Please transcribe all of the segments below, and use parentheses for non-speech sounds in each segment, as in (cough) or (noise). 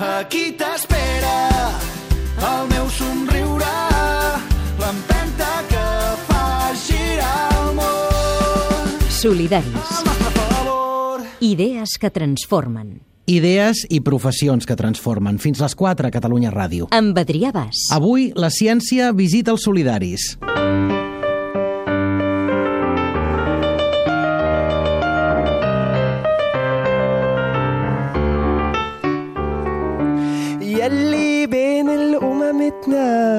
Aquí t'espera el meu somriure, l'empenta que fa girar el món. Solidaris. Idees que transformen. Idees i professions que transformen. Fins les 4 a Catalunya Ràdio. Amb Adrià Bas. Avui, la ciència visita els solidaris. Solidaris.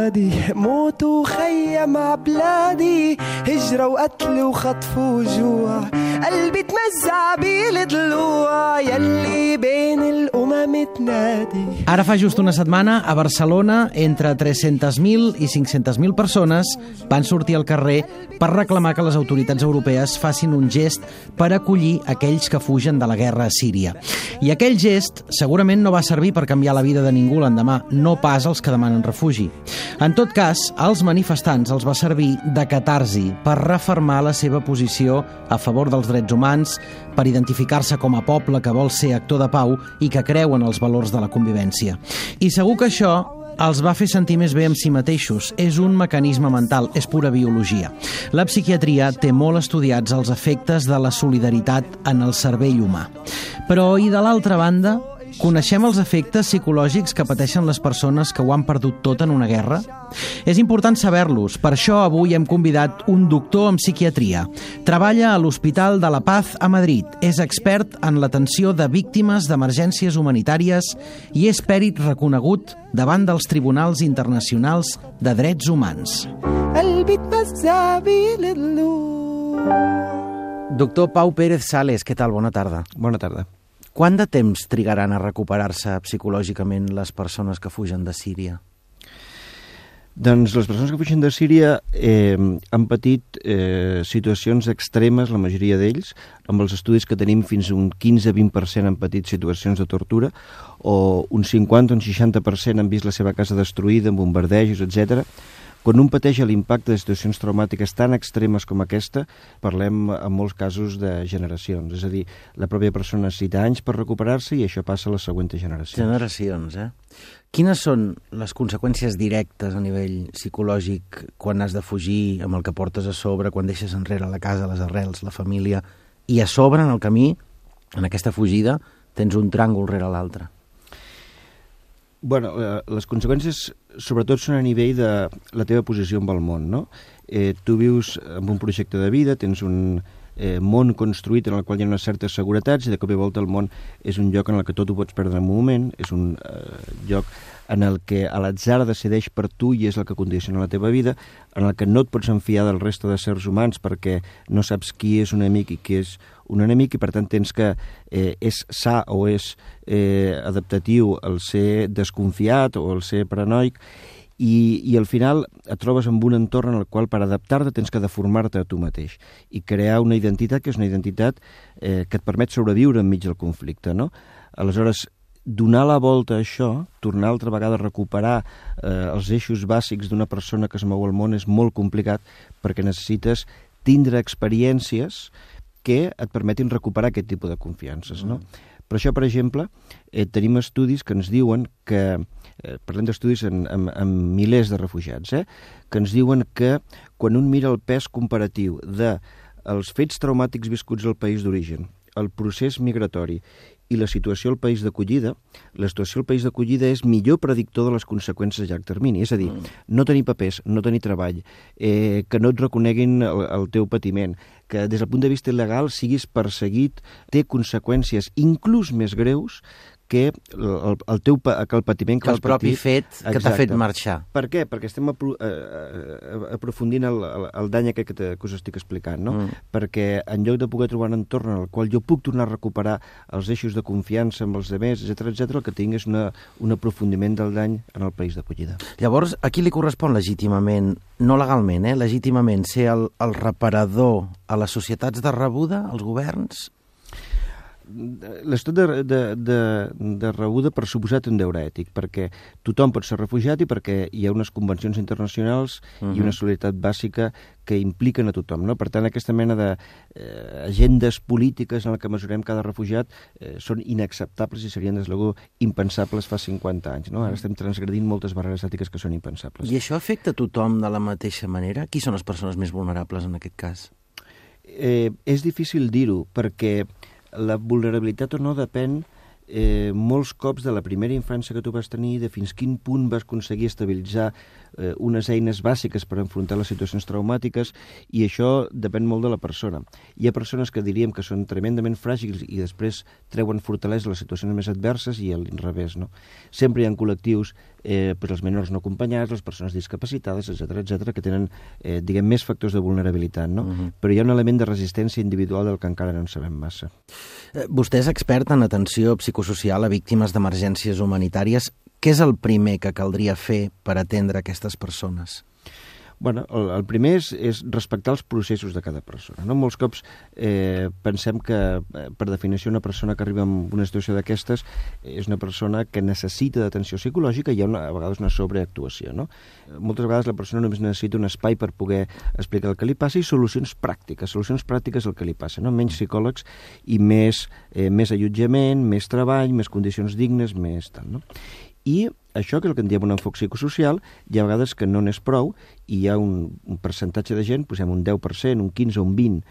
saudade. موت وخيم عبلادي هجرة وقتل وخطف وجوع قلبي تمزع بالضلوع يلي بين الأمم تنادي Ara fa just una setmana, a Barcelona, entre 300.000 i 500.000 persones van sortir al carrer per reclamar que les autoritats europees facin un gest per acollir aquells que fugen de la guerra a Síria. I aquell gest segurament no va servir per canviar la vida de ningú l'endemà, no pas els que demanen refugi. En tot cas, als manifestants els va servir de catarsi per refermar la seva posició a favor dels drets humans, per identificar-se com a poble que vol ser actor de pau i que creu en els valors de la convivència. I segur que això els va fer sentir més bé amb si mateixos. És un mecanisme mental, és pura biologia. La psiquiatria té molt estudiats els efectes de la solidaritat en el cervell humà. Però, i de l'altra banda, Coneixem els efectes psicològics que pateixen les persones que ho han perdut tot en una guerra? És important saber-los. Per això avui hem convidat un doctor en psiquiatria. Treballa a l'Hospital de la Paz a Madrid. És expert en l'atenció de víctimes d'emergències humanitàries i és pèrit reconegut davant dels tribunals internacionals de drets humans. Doctor Pau Pérez Sales, què tal? Bona tarda. Bona tarda. Quant de temps trigaran a recuperar-se psicològicament les persones que fugen de Síria? Doncs les persones que fugen de Síria eh, han patit eh, situacions extremes, la majoria d'ells, amb els estudis que tenim fins a un 15-20% han patit situacions de tortura, o un 50 o un 60% han vist la seva casa destruïda amb bombardejos, etc. Quan un pateix l'impacte de situacions traumàtiques tan extremes com aquesta, parlem en molts casos de generacions. És a dir, la pròpia persona necessita anys per recuperar-se i això passa a les següents generacions. Generacions, eh? Quines són les conseqüències directes a nivell psicològic quan has de fugir amb el que portes a sobre, quan deixes enrere la casa, les arrels, la família, i a sobre, en el camí, en aquesta fugida, tens un tràngol rere l'altre? Bueno, eh, les conseqüències sobretot són a nivell de la teva posició amb el món, no? Eh, tu vius amb un projecte de vida, tens un eh, món construït en el qual hi ha unes certes seguretats i de cop i volta el món és un lloc en el que tot ho pots perdre en un moment, és un eh, lloc en el que a l'atzar decideix per tu i és el que condiciona la teva vida, en el que no et pots enfiar del reste de sers humans perquè no saps qui és un amic i qui és un enemic i per tant tens que eh, és sa o és eh, adaptatiu el ser desconfiat o el ser paranoic i, i al final et trobes en un entorn en el qual per adaptar-te tens que deformar-te a tu mateix i crear una identitat que és una identitat eh, que et permet sobreviure enmig del conflicte, no? Aleshores, donar la volta a això, tornar altra vegada a recuperar eh, els eixos bàsics d'una persona que es mou al món és molt complicat perquè necessites tindre experiències que et permetin recuperar aquest tipus de confiances, no? Per això, per exemple, eh, tenim estudis que ens diuen que, eh, parlem d'estudis en, en, en milers de refugiats, eh, que ens diuen que quan un mira el pes comparatiu de els fets traumàtics viscuts al país d'origen, el procés migratori i la situació al país d'acollida, la situació al país d'acollida és millor predictor de les conseqüències a llarg termini. És a dir, no tenir papers, no tenir treball, eh, que no et reconeguin el, el teu patiment, que des del punt de vista il·legal siguis perseguit, té conseqüències inclús més greus que el, el teu que el patiment que, Que el propi patit. fet que t'ha Exacte. fet marxar. Per què? Perquè estem apro eh, eh, aprofundint el, el, el dany aquest que, te, que us estic explicant, no? Mm. Perquè en lloc de poder trobar un entorn en el qual jo puc tornar a recuperar els eixos de confiança amb els demés, etc etc, el que tinc és una, un aprofundiment del dany en el país d'acollida. Llavors, a qui li correspon legítimament, no legalment, eh, legítimament, ser el, el reparador a les societats de rebuda, als governs? L'estat de, de, de, de rebuda per suposat un deure ètic, perquè tothom pot ser refugiat i perquè hi ha unes convencions internacionals uh -huh. i una solidaritat bàsica que impliquen a tothom. No? Per tant, aquesta mena d'agendes eh, polítiques en la que mesurem cada refugiat eh, són inacceptables i serien, des de impensables fa 50 anys. No? Ara estem transgredint moltes barreres ètiques que són impensables. I això afecta a tothom de la mateixa manera? Qui són les persones més vulnerables en aquest cas? Eh, és difícil dir-ho, perquè la vulnerabilitat o no depèn eh, molts cops de la primera infància que tu vas tenir, de fins quin punt vas aconseguir estabilitzar eh, unes eines bàsiques per enfrontar les situacions traumàtiques, i això depèn molt de la persona. Hi ha persones que diríem que són tremendament fràgils i després treuen fortalesa a les situacions més adverses i al revés. No? Sempre hi ha col·lectius, eh, per els menors no acompanyats, les persones discapacitades, etc etc que tenen, eh, diguem, més factors de vulnerabilitat, no? Uh -huh. Però hi ha un element de resistència individual del que encara no en sabem massa. Eh, vostè és expert en atenció psicosocial a víctimes d'emergències humanitàries. Què és el primer que caldria fer per atendre aquestes persones? Bueno, el, el primer és, és respectar els processos de cada persona. No? Molts cops eh, pensem que, eh, per definició, una persona que arriba en una situació d'aquestes és una persona que necessita d'atenció psicològica i hi ha una, a vegades una sobreactuació. No? Moltes vegades la persona només necessita un espai per poder explicar el que li passa i solucions pràctiques. Solucions pràctiques el que li passa. No? Menys psicòlegs i més, eh, més allotjament, més treball, més condicions dignes, més tal. No? I això, que és el que en diem un enfoc psicosocial, hi ha vegades que no n'és prou i hi ha un, un percentatge de gent, posem un 10%, un 15 o un 20,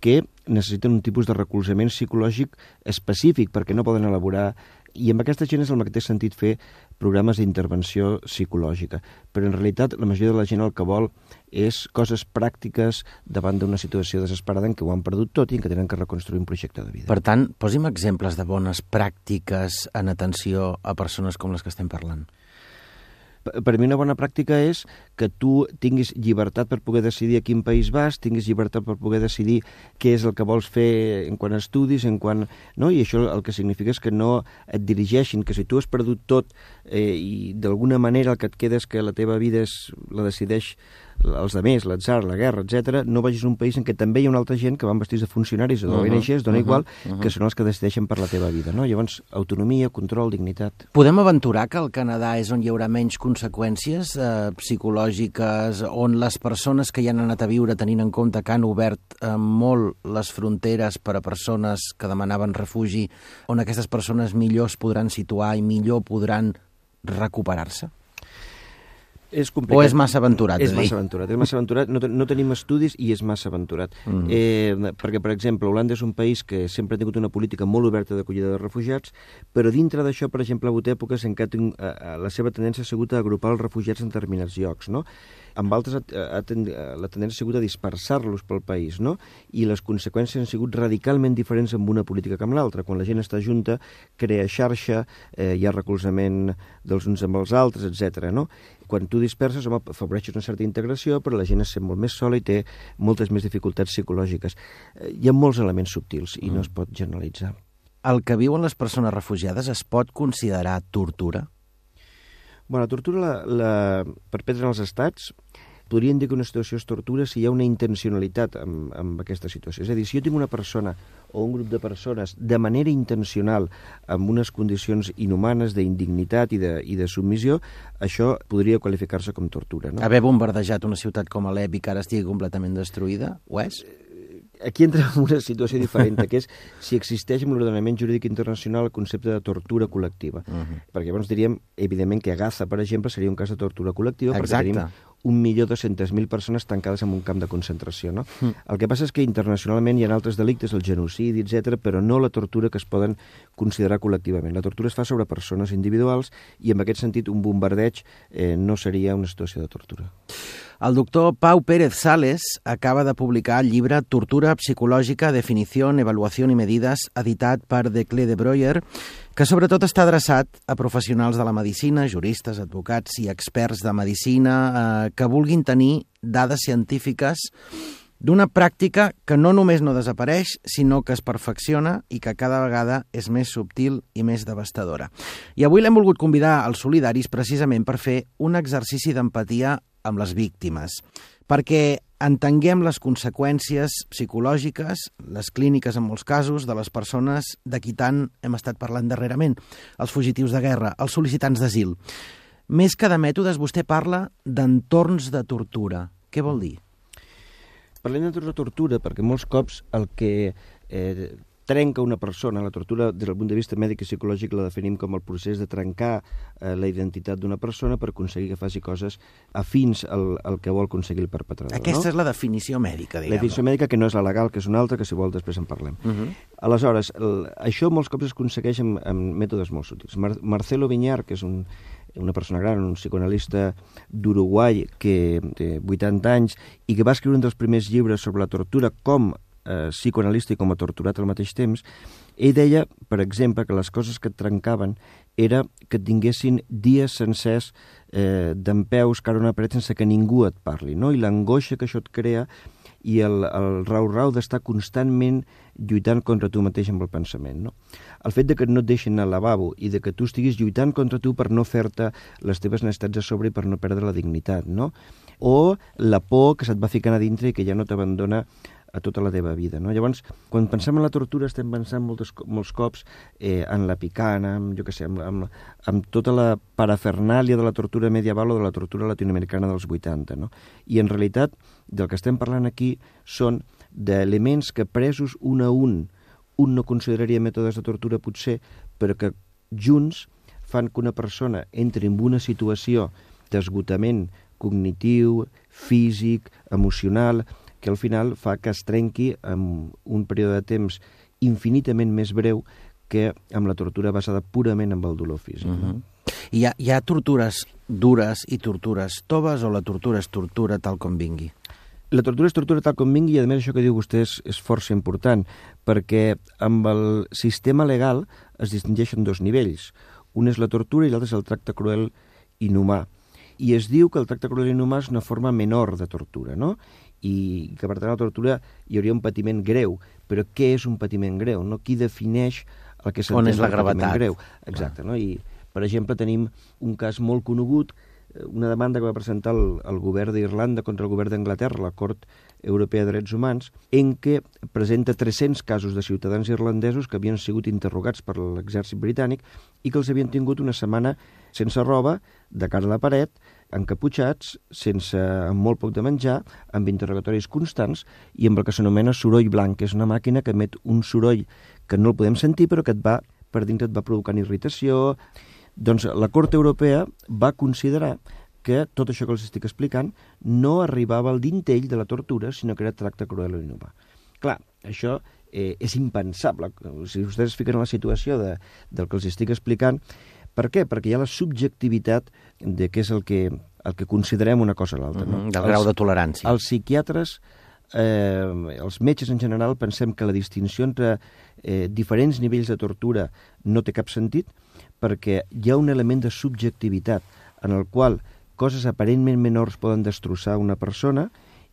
que necessiten un tipus de recolzament psicològic específic perquè no poden elaborar i amb aquesta gent és el té sentit fer programes d'intervenció psicològica. Però en realitat la majoria de la gent el que vol és coses pràctiques davant d'una situació desesperada en què ho han perdut tot i en què tenen que reconstruir un projecte de vida. Per tant, posi'm exemples de bones pràctiques en atenció a persones com les que estem parlant per mi una bona pràctica és que tu tinguis llibertat per poder decidir a quin país vas, tinguis llibertat per poder decidir què és el que vols fer en quan estudis, en quan... No? I això el que significa és que no et dirigeixin, que si tu has perdut tot eh, i d'alguna manera el que et queda és que la teva vida és, la decideix els de més, l'atzar, la guerra, etc, no vagis a un país en què també hi ha una altra gent que van vestits de funcionaris o d'ONGs, uh -huh, dona uh -huh, igual, uh -huh. que són els que decideixen per la teva vida. No? Llavors, autonomia, control, dignitat... Podem aventurar que el Canadà és on hi haurà menys conseqüències eh, psicològiques, on les persones que hi han anat a viure, tenint en compte que han obert eh, molt les fronteres per a persones que demanaven refugi, on aquestes persones millor es podran situar i millor podran recuperar-se? És complicat. O és massa aventurat? És massa aventurat, és massa aventurat. No, no tenim estudis i és massa aventurat. Mm. Eh, perquè, per exemple, Holanda és un país que sempre ha tingut una política molt oberta d'acollida de refugiats, però dintre d'això, per exemple, ha hagut èpoques en què eh, eh, la seva tendència ha sigut a agrupar els refugiats en determinats llocs, no? Amb altres ha, ten, la tendència ha sigut a dispersar-los pel país, no? I les conseqüències han sigut radicalment diferents amb una política que amb l'altra. Quan la gent està junta, crea xarxa, eh, hi ha recolzament dels uns amb els altres, etc. no? quan tu disperses, home, afavoreixes una certa integració, però la gent es sent molt més sola i té moltes més dificultats psicològiques. Eh, hi ha molts elements subtils i mm. no es pot generalitzar. El que viuen les persones refugiades es pot considerar tortura? Bueno, la tortura la, la perpetren els estats podríem dir que una situació és tortura si hi ha una intencionalitat amb, amb aquesta situació. És a dir, si jo tinc una persona o un grup de persones de manera intencional amb unes condicions inhumanes d'indignitat i, de, i de submissió, això podria qualificar-se com tortura. No? Haver bombardejat una ciutat com Alep i que ara estigui completament destruïda, ho és? Aquí entra en una situació diferent, que és si existeix en l'ordenament jurídic internacional el concepte de tortura col·lectiva. Uh -huh. Perquè llavors diríem, evidentment, que a Gaza, per exemple, seria un cas de tortura col·lectiva, Exacte. perquè tenim un milió dos-centes mil persones tancades en un camp de concentració. No? Mm. El que passa és que internacionalment hi ha altres delictes, el genocidi, etc, però no la tortura que es poden considerar col·lectivament. La tortura es fa sobre persones individuals i en aquest sentit un bombardeig eh, no seria una situació de tortura. El doctor Pau Pérez Sales acaba de publicar el llibre Tortura psicològica, definició, evaluació i medides, editat per Declé de Breuer, que sobretot està adreçat a professionals de la medicina, juristes, advocats i experts de medicina eh, que vulguin tenir dades científiques d'una pràctica que no només no desapareix, sinó que es perfecciona i que cada vegada és més subtil i més devastadora. I avui l'hem volgut convidar als solidaris precisament per fer un exercici d'empatia amb les víctimes, perquè entenguem les conseqüències psicològiques, les clíniques en molts casos, de les persones de qui tant hem estat parlant darrerament, els fugitius de guerra, els sol·licitants d'asil. Més que de mètodes, vostè parla d'entorns de tortura. Què vol dir? Parlem de tortura perquè molts cops el que eh, trenca una persona, la tortura des del punt de vista mèdic i psicològic la definim com el procés de trencar eh, la identitat d'una persona per aconseguir que faci coses afins al, al que vol aconseguir el perpetrador. Aquesta no? és la definició mèdica, diguem La definició mèdica que no és la legal, que és una altra, que si vol després en parlem. Uh -huh. Aleshores, el, això molts cops es aconsegueix amb, amb mètodes molt sutils. Mar Marcelo Viñar, que és un, una persona gran, un psicoanalista d'Uruguai que té 80 anys i que va escriure un dels primers llibres sobre la tortura com eh, psicoanalista i com a torturat al mateix temps, ell deia, per exemple, que les coses que et trencaven era que et tinguessin dies sencers eh, d'en peus cara a una paret sense que ningú et parli, no? i l'angoixa que això et crea i el, el rau-rau d'estar constantment lluitant contra tu mateix amb el pensament. No? El fet de que no et deixin al lavabo i de que tu estiguis lluitant contra tu per no fer-te les teves necessitats a sobre i per no perdre la dignitat, no? o la por que se't va ficant a dintre i que ja no t'abandona a tota la teva vida. No? Llavors, quan pensem en la tortura estem pensant moltes, molts cops eh, en la picana, amb, jo que sé, amb, amb, amb tota la parafernàlia de la tortura medieval o de la tortura latinoamericana dels 80. No? I en realitat, del que estem parlant aquí són d'elements que presos un a un, un no consideraria mètodes de tortura potser, però que junts fan que una persona entri en una situació d'esgotament cognitiu, físic, emocional, que al final fa que es trenqui en un període de temps infinitament més breu que amb la tortura basada purament en el dolor físic. Uh -huh. Hi ha, hi ha tortures dures i tortures toves o la tortura és tortura tal com vingui? La tortura és tortura tal com vingui i a més això que diu vostè és, és força important perquè amb el sistema legal es distingeixen dos nivells. Un és la tortura i l'altre és el tracte cruel inhumà. I es diu que el tracte cruel inhumà és una forma menor de tortura, no? I que per tant la tortura hi hauria un patiment greu. Però què és un patiment greu? No? Qui defineix el que s'entén per patiment greu? Exacte, no? I, per exemple, tenim un cas molt conegut, eh, una demanda que va presentar el, el govern d'Irlanda contra el govern d'Anglaterra, la Cort Europea de Drets Humans, en què presenta 300 casos de ciutadans irlandesos que havien sigut interrogats per l'exèrcit britànic i que els havien tingut una setmana sense roba, de cara a la paret, encaputxats, sense, amb molt poc de menjar, amb interrogatoris constants i amb el que s'anomena soroll blanc, que és una màquina que emet un soroll que no el podem sentir però que et va, per dintre et va provocant irritació. Doncs la Cort Europea va considerar que tot això que els estic explicant no arribava al dintell de la tortura, sinó que era tracte cruel o inhumà. Clar, això eh, és impensable. Si vostès es fiquen en la situació de, del que els estic explicant, per què? Perquè hi ha la subjectivitat de què és el que, el que considerem una cosa o l'altra. No? Mhm, del grau de tolerància. Els psiquiatres, eh, els metges en general, pensem que la distinció entre eh, diferents nivells de tortura no té cap sentit perquè hi ha un element de subjectivitat en el qual coses aparentment menors poden destrossar una persona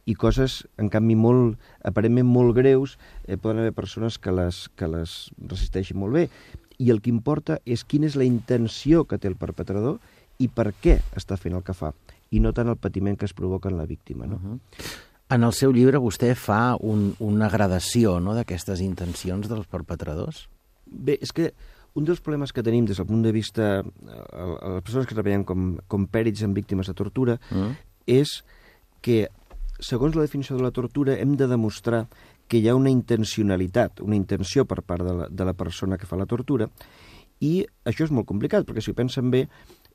i coses, en canvi, molt, aparentment molt greus, eh, poden haver persones que les, que les resisteixin molt bé. I el que importa és quina és la intenció que té el perpetrador i per què està fent el que fa, i no tant el patiment que es provoca en la víctima. No? Uh -huh. En el seu llibre vostè fa un, una gradació no, d'aquestes intencions dels perpetradors? Bé, és que un dels problemes que tenim des del punt de vista a les persones que treballem com, com pèrits en víctimes de tortura mm. és que, segons la definició de la tortura, hem de demostrar que hi ha una intencionalitat, una intenció per part de la, de la persona que fa la tortura, i això és molt complicat, perquè si ho pensen bé,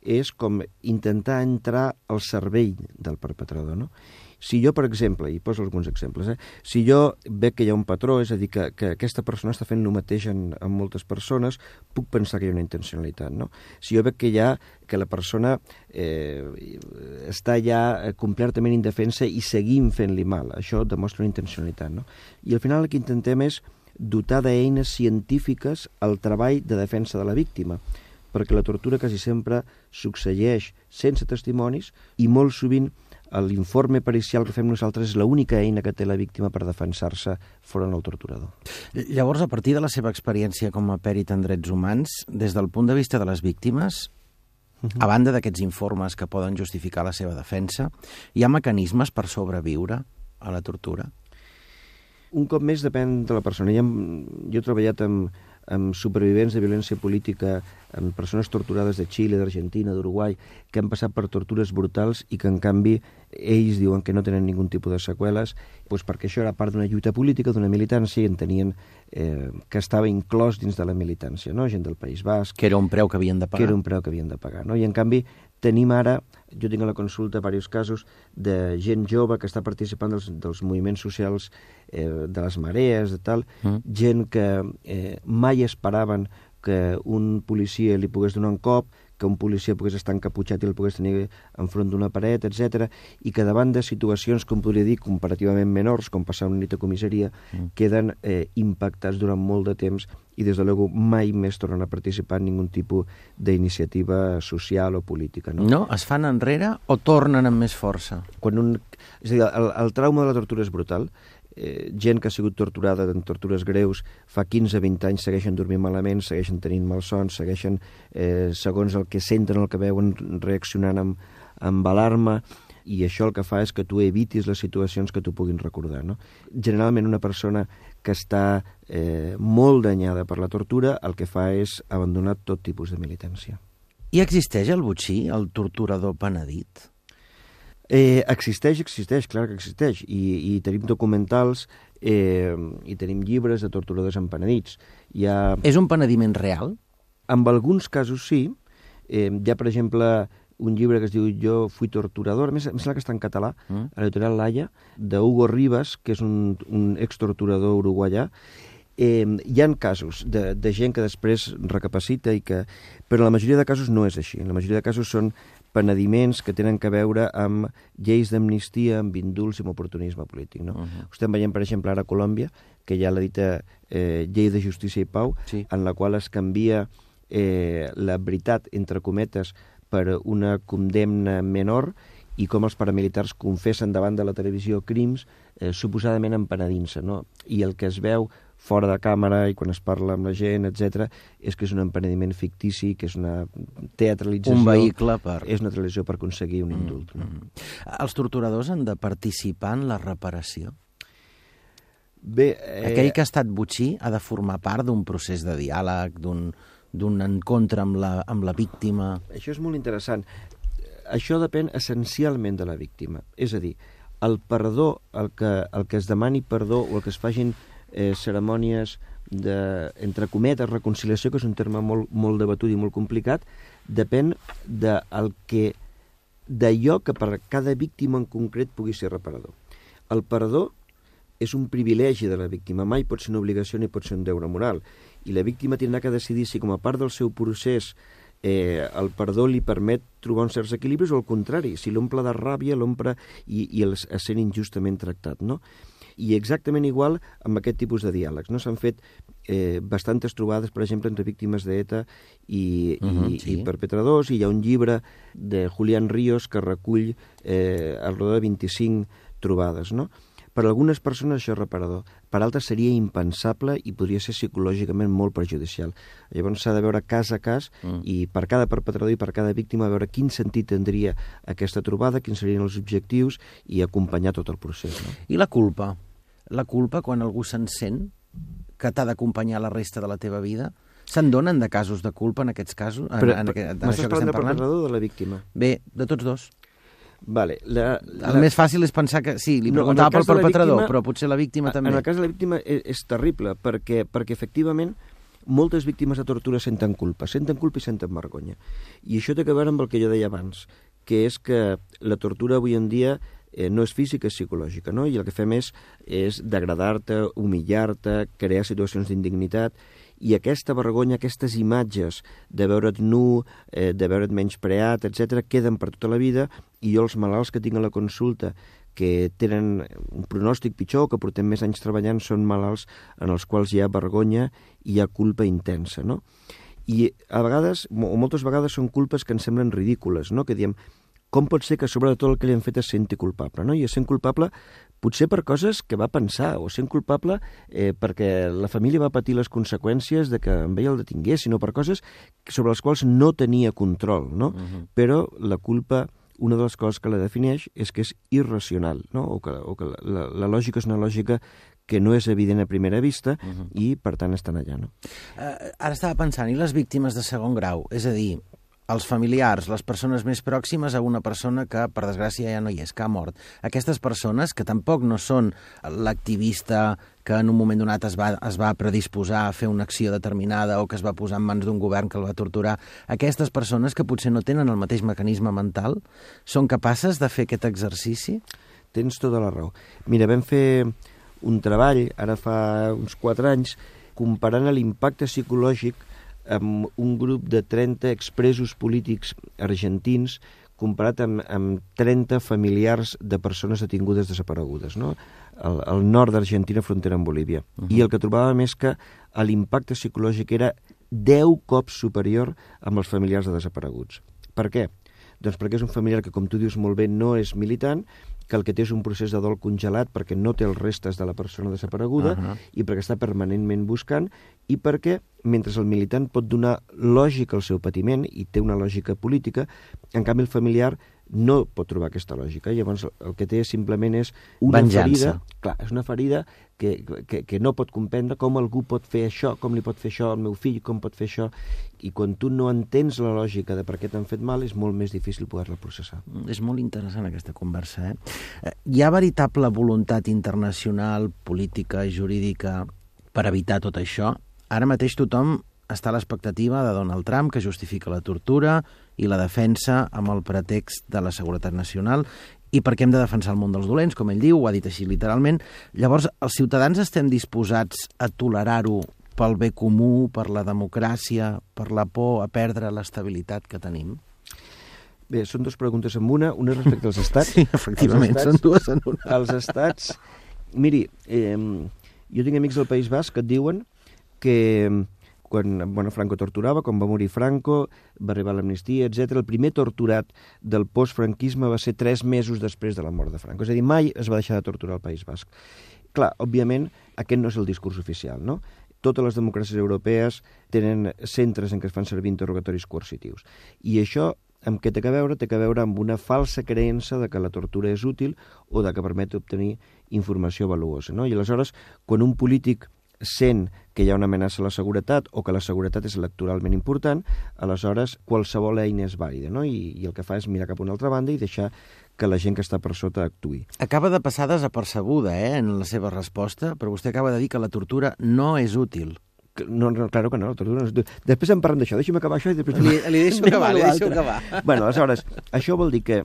és com intentar entrar al cervell del perpetrador, no? Si jo, per exemple, i poso alguns exemples, eh? si jo veig que hi ha un patró, és a dir, que, que aquesta persona està fent el mateix en, en moltes persones, puc pensar que hi ha una intencionalitat, no? Si jo veig que hi ha, que la persona eh, està ja completament indefensa i seguim fent-li mal, això demostra una intencionalitat, no? I al final el que intentem és dotar d'eines científiques al treball de defensa de la víctima, perquè la tortura quasi sempre succeeix sense testimonis i molt sovint l'informe pericial que fem nosaltres és l'única eina que té la víctima per defensar-se fora del torturador. Llavors, a partir de la seva experiència com a pèrit en drets humans, des del punt de vista de les víctimes, a banda d'aquests informes que poden justificar la seva defensa, hi ha mecanismes per sobreviure a la tortura? Un cop més depèn de la persona. Jo, jo he treballat amb, amb supervivents de violència política, amb persones torturades de Xile, d'Argentina, d'Uruguai, que han passat per tortures brutals i que, en canvi, ells diuen que no tenen ningun tipus de seqüeles, doncs perquè això era part d'una lluita política, d'una militància, i entenien eh, que estava inclòs dins de la militància, no? gent del País Basc, Que era un preu que havien de pagar. que era un preu que havien de pagar. No? I, en canvi, tenim ara, jo tinc a la consulta diversos casos de gent jove que està participant dels, dels moviments socials eh, de les marees, de tal, Mm. gent que eh, mai esperaven que un policia li pogués donar un cop, que un policia pogués estar encaputxat i el pogués tenir enfront d'una paret, etc. i que davant de situacions, com podria dir, comparativament menors, com passar una nit a comissaria, Mm. queden eh, impactats durant molt de temps i des de luego mai més tornen a participar en ningun tipus d'iniciativa social o política. No? No? Es fan enrere o tornen amb més força? Quan un, és a dir, el, el trauma de la tortura és brutal. Eh, gent que ha sigut torturada en tortures greus fa 15-20 anys segueixen dormint malament, segueixen tenint malsons, segueixen, eh, segons el que senten, el que veuen, reaccionant amb, amb alarma, i això el que fa és que tu evitis les situacions que tu puguin recordar. No? Generalment una persona que està eh, molt danyada per la tortura el que fa és abandonar tot tipus de militància. I existeix el butxí, el torturador penedit? Eh, existeix, existeix, clar que existeix, i, i tenim documentals eh, i tenim llibres de torturadors empenedits. Hi ha, És un penediment real? en alguns casos sí, eh, hi ha, per exemple, un llibre que es diu Jo fui torturador, a més, em sembla que està en català, Mm. a l'editorial Laia, de Hugo Rivas, que és un, un extorturador uruguaià, eh, hi han casos de, de gent que després recapacita i que... Però en la majoria de casos no és així. En la majoria de casos són penediments que tenen que veure amb lleis d'amnistia, amb indults i amb oportunisme polític. No? Uh -huh. Estem veient, per exemple, ara a Colòmbia, que hi ha la dita eh, llei de justícia i pau, Sí. en la qual es canvia eh, la veritat, entre cometes, per una condemna menor i com els paramilitars confessen davant de la televisió crims eh, suposadament empenedint-se. No? I el que es veu fora de càmera i quan es parla amb la gent, etc, és que és un empenediment fictici, que és una teatralització... Un vehicle per... És una teatralització per aconseguir un indult. No? Els torturadors han de participar en la reparació? Bé, eh, Aquell que ha estat butxí ha de formar part d'un procés de diàleg, d'un d'un encontre amb la, amb la víctima... Això és molt interessant. Això depèn essencialment de la víctima. És a dir, el perdó, el que, el que es demani perdó o el que es facin eh, cerimònies de, entre cometes, reconciliació, que és un terme molt, molt debatut i molt complicat, depèn de el que d'allò que per cada víctima en concret pugui ser reparador. El perdó és un privilegi de la víctima, mai pot ser una obligació ni pot ser un deure moral. I la víctima tindrà que decidir si com a part del seu procés eh, el perdó li permet trobar uns certs equilibris o al contrari, si l'omple de ràbia, l'omple i, i el, sent injustament tractat, no? I exactament igual amb aquest tipus de diàlegs. No s'han fet eh, bastantes trobades, per exemple, entre víctimes d'ETA i, uh Mhm, -huh, i, sí. i perpetradors, i hi ha un llibre de Julián Ríos que recull eh, al de 25 trobades, no? Per algunes persones això és reparador, per altres seria impensable i podria ser psicològicament molt perjudicial. Llavors s'ha de veure cas a cas Mm. i per cada perpetrador i per cada víctima veure quin sentit tindria aquesta trobada, quins serien els objectius i acompanyar tot el procés. No? I la culpa? La culpa, quan algú se'n sent, que t'ha d'acompanyar la resta de la teva vida, se'n donen de casos de culpa en aquests casos? En, en, aquest, en m'estàs això que parlant de perpetrador o de la víctima? Bé, de tots dos. Vale, la, El més fàcil és pensar que... Sí, li No, preguntava pel de la perpetrador, víctima- però potser la víctima també. En el cas de la víctima és, és terrible, perquè, perquè efectivament moltes víctimes de tortura senten culpa, senten culpa i senten vergonya. I això té a veure amb el que jo deia abans, que és que la tortura avui en dia eh, no és física, és psicològica, no? I el que fem és, és degradar-te, humillar-te, crear situacions d'indignitat, i aquesta vergonya, aquestes imatges de veure't nu, eh, de veure't menyspreat, etc queden per tota la vida, i jo els malalts que tinc a la consulta que tenen un pronòstic pitjor, que portem més anys treballant, són malalts en els quals hi ha vergonya i hi ha culpa intensa, no? I a vegades, o moltes vegades, són culpes que ens semblen ridícules, no? Que diem, com pot ser que sobre tot el que li han fet es senti culpable, no? I es sent culpable potser per coses que va pensar, o sent culpable eh, perquè la família va patir les conseqüències de que amb ell el detingués, sinó per coses sobre les quals no tenia control, no? Uh -huh. Però la culpa una de les coses que la defineix és que és irracional, no? o que, o que la, la, la lògica és una lògica que no és evident a primera vista uh -huh. i, per tant, estan allà. No? Uh, ara estava pensant, i les víctimes de segon grau? És a dir, els familiars, les persones més pròximes a una persona que, per desgràcia, ja no hi és, que ha mort. Aquestes persones, que tampoc no són l'activista que en un moment donat es va, es va predisposar a fer una acció determinada o que es va posar en mans d'un govern que el va torturar, aquestes persones que potser no tenen el mateix mecanisme mental, són capaces de fer aquest exercici? Tens tota la raó. Mira, vam fer un treball, ara fa uns 4 anys, comparant l'impacte psicològic amb un grup de 30 expressos polítics argentins comparat amb, amb 30 familiars de persones detingudes desaparegudes, no? al, al nord d'Argentina, frontera amb Bolívia. Uh -huh. I el que trobàvem és que l'impacte psicològic era 10 cops superior amb els familiars de desapareguts. Per què? Doncs perquè és un familiar que, com tu dius molt bé, no és militant, que el que té és un procés de dol congelat perquè no té els restes de la persona desapareguda uh -huh. i perquè està permanentment buscant i perquè, mentre el militant pot donar lògica al seu patiment i té una lògica política, en canvi el familiar no pot trobar aquesta lògica. Llavors el que té simplement és una Venjança. ferida... Clar, és una ferida que, que, que no pot comprendre com algú pot fer això, com li pot fer això al meu fill, com pot fer això... I quan tu no entens la lògica de per què t'han fet mal, és molt més difícil poder-la processar. És molt interessant aquesta conversa, eh? Eh, Hi ha veritable voluntat internacional, política, jurídica, per evitar tot això? Ara mateix tothom està a l'expectativa de Donald Trump, que justifica la tortura i la defensa amb el pretext de la seguretat nacional i perquè hem de defensar el món dels dolents, com ell diu, ho ha dit així literalment. Llavors, els ciutadans estem disposats a tolerar-ho pel bé comú, per la democràcia, per la por a perdre l'estabilitat que tenim? Bé, són dues preguntes en una. Una respecte als estats. (laughs) Sí, efectivament, Els són dues en una. Els estats... Miri, eh, jo tinc amics del País Basc que et diuen que quan bueno, Franco torturava, quan va morir Franco, va arribar l'amnistia, etc. El primer torturat del postfranquisme va ser tres mesos després de la mort de Franco. És a dir, mai es va deixar de torturar al País Basc. Clar, òbviament, aquest no és el discurs oficial, no? Totes les democràcies europees tenen centres en què es fan servir interrogatoris coercitius. I això amb què té que veure? Té que veure amb una falsa creença de que la tortura és útil o de que permet obtenir informació valuosa. No? I aleshores, quan un polític sent que hi ha una amenaça a la seguretat o que la seguretat és electoralment important, aleshores qualsevol eina és vàlida, no? I, i el que fa és mirar cap a una altra banda i deixar que la gent que està per sota actui. Acaba de passar desapercebuda eh, en la seva resposta, però vostè acaba de dir que la tortura no és útil. No, no, claro que no, la tortura no és... Després en parlem d'això, deixi'm acabar això i després... Li, li deixo acabar, li deixo acabar. Bueno, aleshores, això vol dir que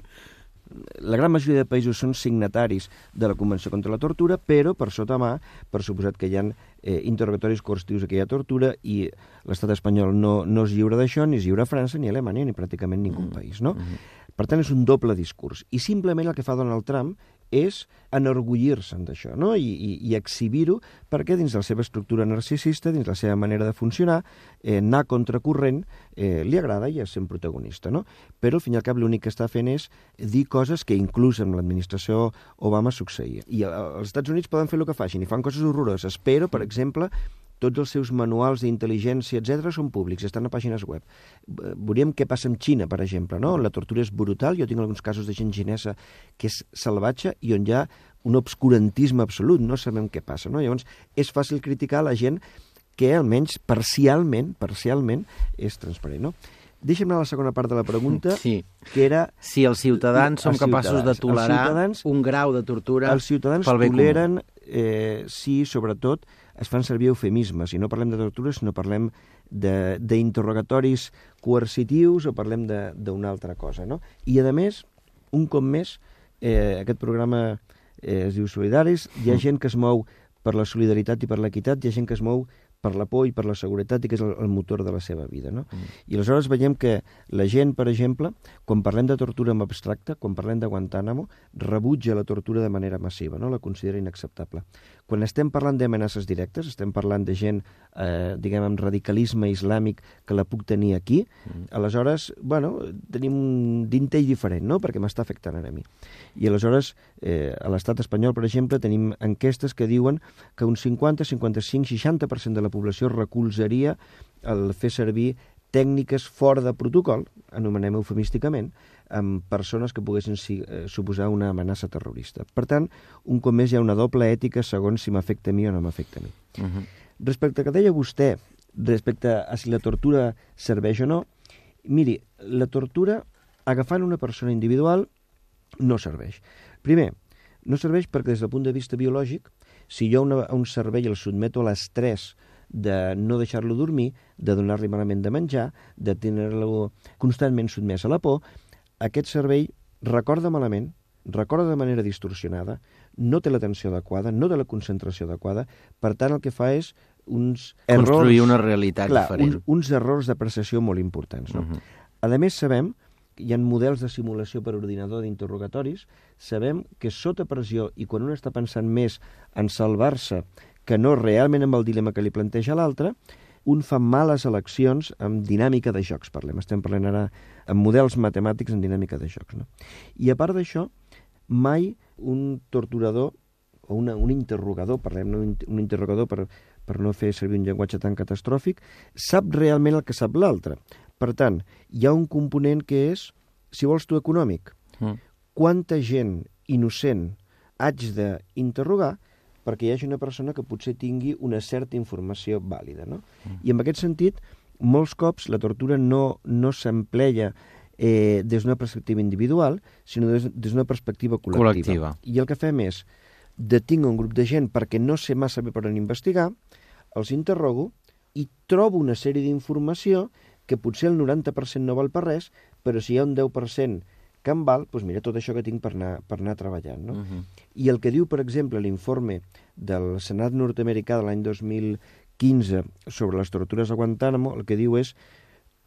la gran majoria de països són signataris de la Convenció contra la Tortura, però per sota mà, per suposat que hi ha eh, interrogatoris coercitius a aquella tortura i l'estat espanyol no, no és lliure d'això, ni és lliure a França, ni a Alemanya, ni pràcticament ningú mm. país, no? Mm -hmm. Per tant, és un doble discurs. I simplement el que fa Donald Trump és enorgullir-se'n d'això, no? I, i, i exhibir-ho perquè dins de la seva estructura narcisista, dins la seva manera de funcionar, eh, anar contracorrent eh, li agrada i és sent protagonista, no? Però al fin i al cap l'únic que està fent és dir coses que inclús amb l'administració Obama succeïa. I eh, els Estats Units poden fer el que facin i fan coses horroroses, però, per exemple, tots els seus manuals d'intel·ligència, etc són públics, estan a pàgines web. Veuríem què passa amb Xina, per exemple, no? La tortura és brutal, jo tinc alguns casos de gent xinesa que és salvatge i on hi ha un obscurantisme absolut, no sabem què passa, no? Llavors, és fàcil criticar la gent que almenys parcialment, parcialment, és transparent, no? Deixa'm anar a la segona part de la pregunta, Sí. que era Si els ciutadans Els capaços de ciutadans. Tolerar un grau de tortura els ciutadans pel bé comú. toleren eh, si, sobretot, es fan servir eufemismes. I no parlem de tortura, sinó parlem de- d'interrogatoris coercitius o parlem de- d'una altra cosa. No? I, a més, un cop més, eh, aquest programa eh, es diu Solidaris, hi ha gent que es mou per la solidaritat i per l'equitat, hi ha gent que es mou per la por i per la seguretat i que és el, el motor de la seva vida. No? Mm. I aleshores veiem que la gent, per exemple, quan parlem de tortura en abstracte, quan parlem de Guantánamo, rebutja la tortura de manera massiva, no? la considera inacceptable. Quan estem parlant d'amenaces directes, estem parlant de gent, eh, diguem, amb radicalisme islàmic que la puc tenir aquí, mm. aleshores, bueno, tenim un dintell diferent, no?, perquè m'està afectant ara a mi. I aleshores, eh, a l'estat espanyol, per exemple, tenim enquestes que diuen que un 50, 55, 60% de la població recolzaria el fer servir tècniques fora de protocol, anomenem eufemísticament, amb persones que poguessin si, eh, suposar una amenaça terrorista. Per tant, un cop més hi ha una doble ètica segons si m'afecta a mi o no m'afecta a mi. Uh -huh. Respecte a que deia vostè, respecte a si la tortura serveix o no, miri, la tortura, agafant una persona individual, no serveix. Primer, no serveix perquè des del punt de vista biològic, si jo una, un cervell el sotmeto a l'estrès de no deixar-lo dormir, de donar-li malament de menjar, de tenir-lo constantment sotmès a la por, aquest cervell recorda malament, recorda de manera distorsionada, no té l'atenció adequada, no té la concentració adequada, per tant el que fa és uns errors... Construir una realitat clar, diferent. uns, uns errors d'apreciació molt importants. No? Uh -huh. A més, sabem hi ha models de simulació per ordinador d'interrogatoris, sabem que sota pressió i quan un està pensant més en salvar-se que no realment amb el dilema que li planteja l'altre, un fa males eleccions amb dinàmica de jocs, parlem. Estem parlant ara amb models matemàtics en dinàmica de jocs. No? I a part d'això, mai un torturador o una, un interrogador, parlem no? un interrogador per, per no fer servir un llenguatge tan catastròfic, sap realment el que sap l'altre. Per tant, hi ha un component que és, si vols tu, econòmic. Mm. Quanta gent innocent haig d'interrogar perquè hi hagi una persona que potser tingui una certa informació vàlida. No? Mm. I en aquest sentit, molts cops la tortura no, no s'empleia eh, des d'una perspectiva individual, sinó des, des d'una perspectiva col·lectiva. Col·lectiva. I el que fem és detinc un grup de gent perquè no sé massa bé per on investigar, els interrogo i trobo una sèrie d'informació que potser el 90% no val per res, però si hi ha un 10% que em val, doncs mira tot això que tinc per anar, per anar treballant. No? Uh -huh. I el que diu, per exemple, l'informe del Senat nord-americà de l'any 2015 sobre les tortures a Guantánamo, el que diu és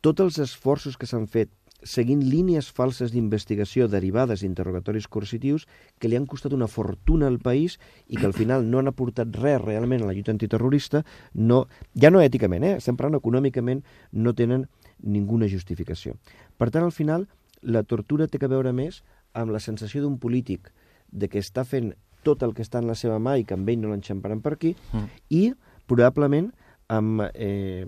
tots els esforços que s'han fet seguint línies falses d'investigació derivades d'interrogatoris coercitius que li han costat una fortuna al país i que al final no han aportat res realment a la lluita antiterrorista, no, ja no èticament, eh? estem parlant econòmicament, no tenen ninguna justificació. Per tant, al final, la tortura té que veure més amb la sensació d'un polític de que està fent tot el que està en la seva mà i que amb ell no l'enxamparan per aquí, mm. i probablement amb eh,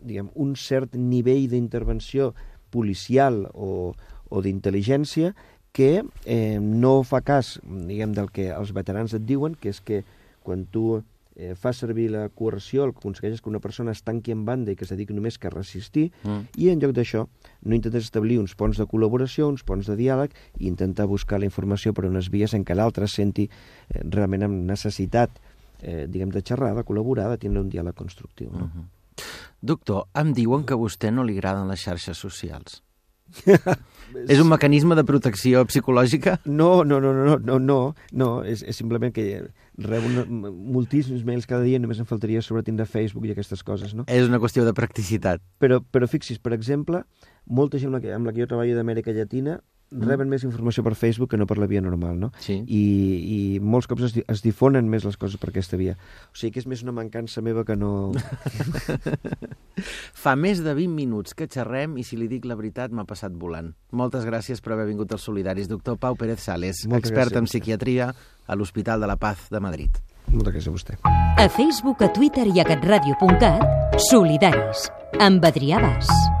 diguem, un cert nivell d'intervenció policial o, o d'intel·ligència que eh, no fa cas diguem, del que els veterans et diuen, que és que quan tu eh, fa servir la coerció, el que aconsegueix que una persona es tanqui en banda i que es dediqui només que a resistir, mm. i en lloc d'això no intentes establir uns ponts de col·laboració, uns ponts de diàleg, i intentar buscar la informació per unes vies en què l'altre senti eh, realment amb necessitat eh, diguem, de xerrar, de col·laborar, de tindre un diàleg constructiu. No? Mm -hmm. Doctor, em diuen que a vostè no li agraden les xarxes socials. És un mecanisme de protecció psicològica? No, no, no, no, no, no, no és, és simplement que rebo una, moltíssims mails cada dia, només em faltaria sobre tindre Facebook i aquestes coses, no? És una qüestió de practicitat. Però, però fixis, per exemple, molta gent amb la que, amb la que jo treballo d'Amèrica Llatina. Reben més informació per Facebook que no per la via normal, no? Sí. I, i molts cops es, es difonen més les coses per aquesta via. O sigui que és més una mancança meva que no... (laughs) Fa més de 20 minuts que xerrem i si li dic la veritat m'ha passat volant. Moltes gràcies per haver vingut als Solidaris. Doctor Pau Pérez Sales, Moltes expert gràcies. en psiquiatria a l'Hospital de la Paz de Madrid. Moltes gràcies a vostè. A Facebook, a Twitter i a catradio.cat, Solidaris, amb Adrià Bas.